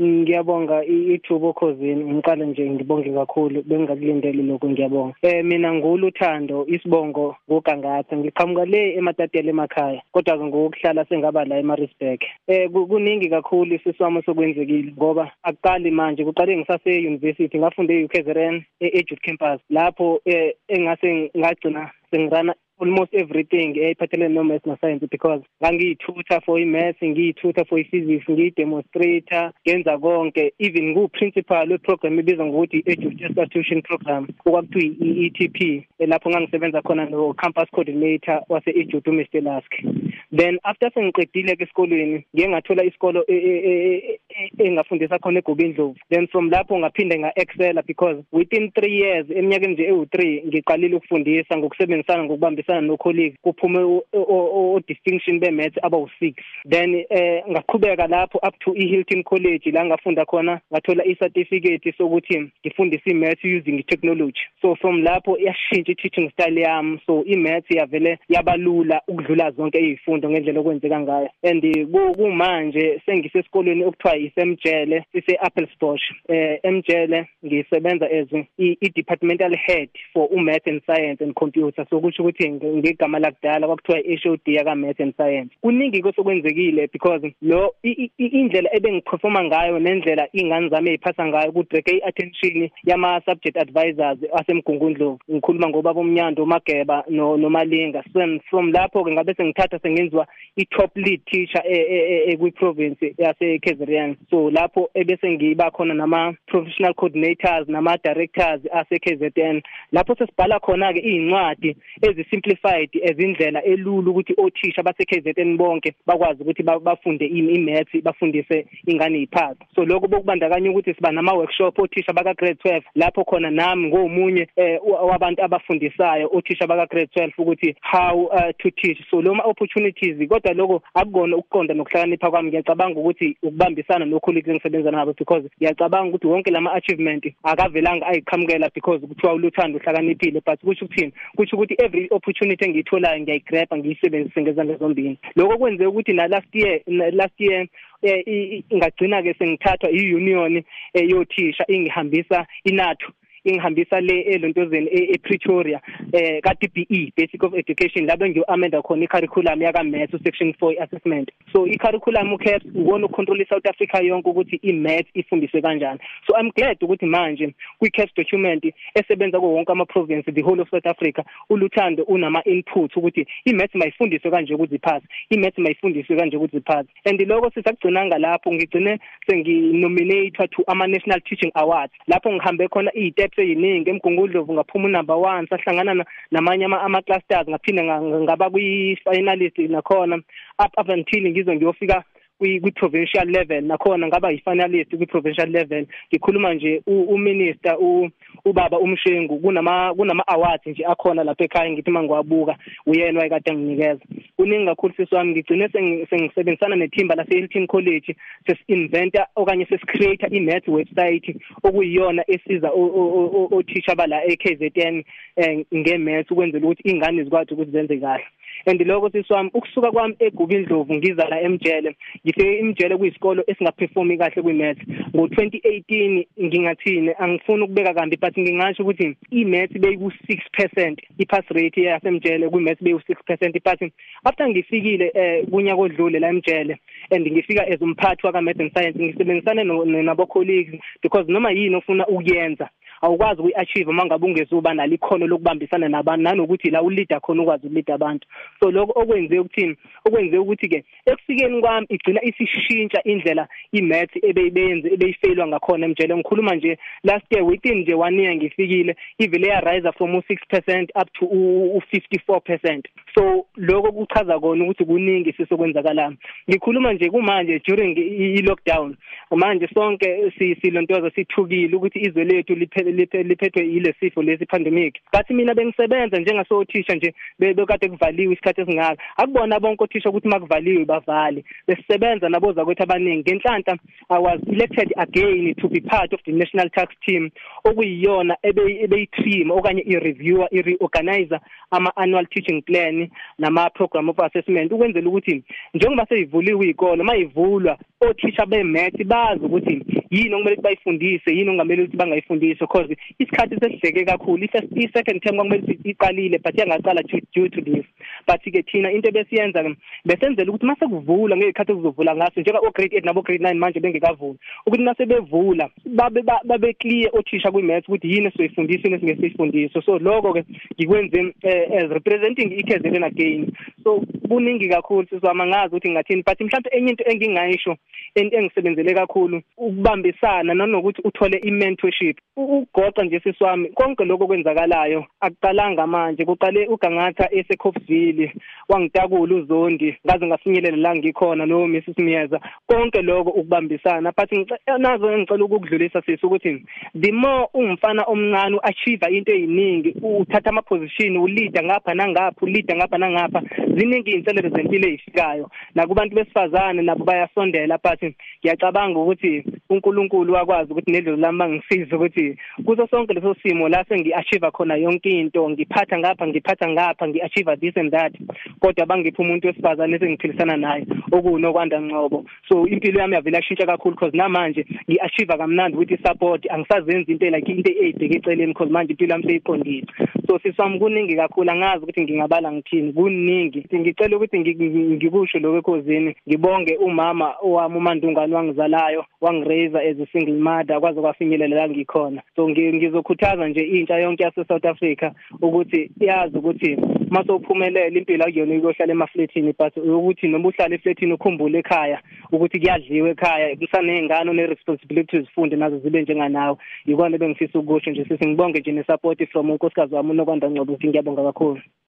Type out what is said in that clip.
ngiyabonga ithubo khosini ngiqale nje ngibonge kakhulu bengingakulindeli lokho ngiyabonga. Eh mina ngulu uthando isibongo ngogangatha ngiqhamuka le ematatele emakhaya kodwa ke ngokuhlala sengaba la eMaritzburg. Eh kuningi kakhulu isiswamo sokwenzekile ngoba akuqali manje kuqale ngisase university ngafunde e-UKZN e-Jude campus lapho eh engase ngagcina sengirana almost everything eyiphathelene no-maths na-science because ngangiyithutha for i-maths ngiyithutha for i-physics ngiyidemonstrator ngenza konke. Even ku-principal we-program ebizwa ngokuthi i-education substitution program okwakuthiwa i-ETP lapho ngangisebenza khona no-campus coordinator wase-ejude umr lask. Then after sengiqedile-ke esikolweni ngiye ngathola isikolo engafundisa khona egobindlovu then from lapho ngaphinde nga-excela because within three years eminyakeni nje ewu-three ngiqalile ukufundisa ngokusebenzisana ngokubambisana no-colleague. Kuphume o-distinction be-maths abawu-six. Then eh ngaqhubeka lapho up to i-Hilton College la ngafunda khona ngathola i-certificate sokuthi ngifundisa i-maths using technology so from lapho yashintsha i-teaching style yami so i-maths yavele yabalula ukudlula zonke izifundo ngendlela okwenzeka ngayo. And kumanje sengisesikolweni okuthiwa isemjele sise Applesbosch eh emjele ngisebenza as i-departmental head for umath and science and computer so kusho ukuthi ngegama lakudala kwakuthiwa HOD yaka math and science kuningi kosokwenzekile because lo indlela ebengiperforma ngayo nendlela ingane zami eziphasa ngayo ku break attention yama subject advisors asemgungundlovu ngikhuluma ngoba bomnyando mageba no nomalinga from lapho ke ngabe sengithatha sengenziwa i top lead teacher ekwi province yase KZN so lapho ebese ngiba khona nama professional coordinators nama directors ase KZN lapho sesibhala khona ke izincwadi ezi simplified ezindlela elula ukuthi othisha base KZN bonke bakwazi ukuthi bafunde i-maths bafundise ingane iphasa so lokho bokubandakanya ukuthi siba nama workshop othisha baka grade 12 lapho khona nami ngomunye wabantu abafundisayo othisha baka grade 12 ukuthi how uh, to teach. So loma opportunities kodwa lokho akukona ukuqonda nokuhlakanipha kwami. Ngiyacabanga ukuthi ukubambisana no colleagues engisebenza nabo because ngiyacabanga ukuthi wonke lama achievement akavelanga ayiqhamukela because kuthiwa uluthando uhlakaniphile but kusho ukuthini? Kusho ukuthi every opportunity engiyitholayo ngiyayigrab ngiyisebenzise ngezandla zombili lokho kwenze ukuthi na last year last year ingagcina ke sengithathwa i-union yothisha ingihambisa inathu ingihambisa le elontozeni ePretoria eh ka DBE Basic of Education. Lapho ngiyoamenda khona icurriculum yaka maths section 4 assessment so icurriculum uCaps uwona ucontrol South Africa yonke ukuthi imaths ifundiswe kanjani. So i'm glad ukuthi manje kwiCaps document esebenza ku wonke ama province the whole of South Africa uluthando unama inputs ukuthi imaths mayifundiswe kanje ukuthi ipass imaths mayifundiswe kanje ukuthi ipass and lokho sisagcinanga lapho ngigcine senginominate to ama national teaching awards. Lapho ngihambe khona i eyiningi emgungundlovu ngaphuma number 1 sahlangana namanye ama clusters ngaphinde ngaba kwi finalist nakhona. Up up until ngizo ngiyofika kwi provincial level. Nakhona ngaba yifinalist kwi provincial level. Ngikhuluma nje uminister ubaba umshengu. Kunama kunama awards nje akhona lapha ekhaya ngithi mangiwabuka uyena wayekade nginikeza kuningi kakhulu siswami ngigcine sengisebenzisana nethimba lase Hilton College sesinventa okanye sesicreate i-math website okuyiyona esiza othisha bala eKZN ngemath ukwenzela ukuthi ingane zikwazi ukuthi zenze kahle. And lokho siswami ukusuka kwami egubindlovu ngiza la emjele. Ngithe imjele kuyisikolo esingaperformi kahle kwimath ngo2018 ngingathini? Angifuni ukubeka kambi but ngingasho ukuthi imath beyiku 6% ipass rate yasemjele kwimath beyiku 6% but after ngifikile eh kunya kodlule la emjele and ngifika as umphathi waka math and science ngisebenzisane nabo colleagues because noma yini ofuna ukuyenza awukwazi ukuyiachieve mangabe ungezuba nalo ikhono lokubambisana nabantu nanokuthi la uleader khona ukwazi uleader abantu. So lokho okwenze ukuthini? Okwenze ukuthi ke ekufikeni kwami igcina isishintsha indlela imaths ebeyibenze ebeyifailwa ngakhona emjele. Ngikhuluma nje last year within nje one year ngifikile ivele ya rise from u6% up to u54% so lokho kuchaza kona ukuthi kuningi sisokwenzakala ngikhuluma nje kumanje during i lockdown manje sonke silontoza sithukile ukuthi izwe lethu liphethwe ile sifo lesi pandemic. Bathi mina bengisebenza njengasothisha nje bekade kuvaliwe isikhathi esingaka. Akubona bonke othisha ukuthi makuvaliwe bavale. Besisebenza nabo zakwethu abaningi. Ngenhlanhla i was elected again to be part of the national tax team okuyiyona ebeyitrim okanye i-reviewer i-reorganizer ama-annual teaching plan nama-program of assessment ukwenzela ukuthi njengoba seyivuliwe iy'kolo mayivulwa othisha be-math bazi ukuthi yini okumele ukuthi bayifundise yini ongamele ukuthi bangayifundise because isikhathi sesidleke kakhulu. I-second term kwakumele ukuthi iqalile but yangaqala due to this. But ke thina into ebesiyenza besenzela ukuthi mase kuvula ngezikhathi kuzovula ngaso njenga o grade 8 nabo grade 9 manje bengekavuli ukuthi mase bevula babe babe clear othisha kwi-maths ukuthi yini esizoyifundisa yini esingesiyifundiso. So lokho ke ngikwenze as representing iKZN again. So kuningi kakhulu sizama ngazi ukuthi ngathini but mhlawumbe enye into engingayisho engisebenzele kakhulu ukubambisana nanokuthi uthole i-mentorship. Ugoqa nje siswami konke lokho kwenzakalayo akuqalanga manje. Kuqale ugangatha esekhofville wangitakula uzondi ngaze ngafinyelela la ngikhona no Mrs Miyeza. Konke lokho ukubambisana but nazo ngicela ukudlulisa sisi ukuthi the more umfana omncane uachieve into eziningi uthatha ama position uleader ngapha nangapha uleader ngapha nangapha ziningi inselelo zempilo ezifikayo nakubantu besifazane nabo bayasondela but ngiyacabanga ukuthi uNkulunkulu wakwazi ukuthi nedlo lami mangisiza ukuthi kuso sonke leso simo la sengiachieve khona yonke into ngiphatha ngapha ngiphatha ngapha ngiachieve this and that kodwa bangipha umuntu wesifazane esengiphilisana naye okunokwanda ngcobo. So impilo yami yavela yashintsha kakhulu because namanje ngiachieve kamnandi with support angisazenzi into like into ebheke eceleni because manje impilo yami seyiqondile. So sisami kuningi kakhulu angazi ukuthi ngingabala ngithini kuningi. Ngicela ukuthi ngikusho lokho ekhosini ngibonge umama owami umandungane wangizalayo wangiraise as a single mother kwaze kwafinyelela la ngikhona. So ngizokhuthaza nje intsha yonke yase South Africa ukuthi yazi ukuthi masophumelela impilo akuyona ukuyohlala emafletini but ukuthi noma uhlala efletini ukhumbule ekhaya ukuthi kuyadliwa ekhaya kusanezingane one responsibility zifunde nazo zibe njenganawe yikona bengifisa ukusho nje sisi ngibonge nje ne support from unkosikazi wami unokwanda ngcobo ngiyabonga kakhulu.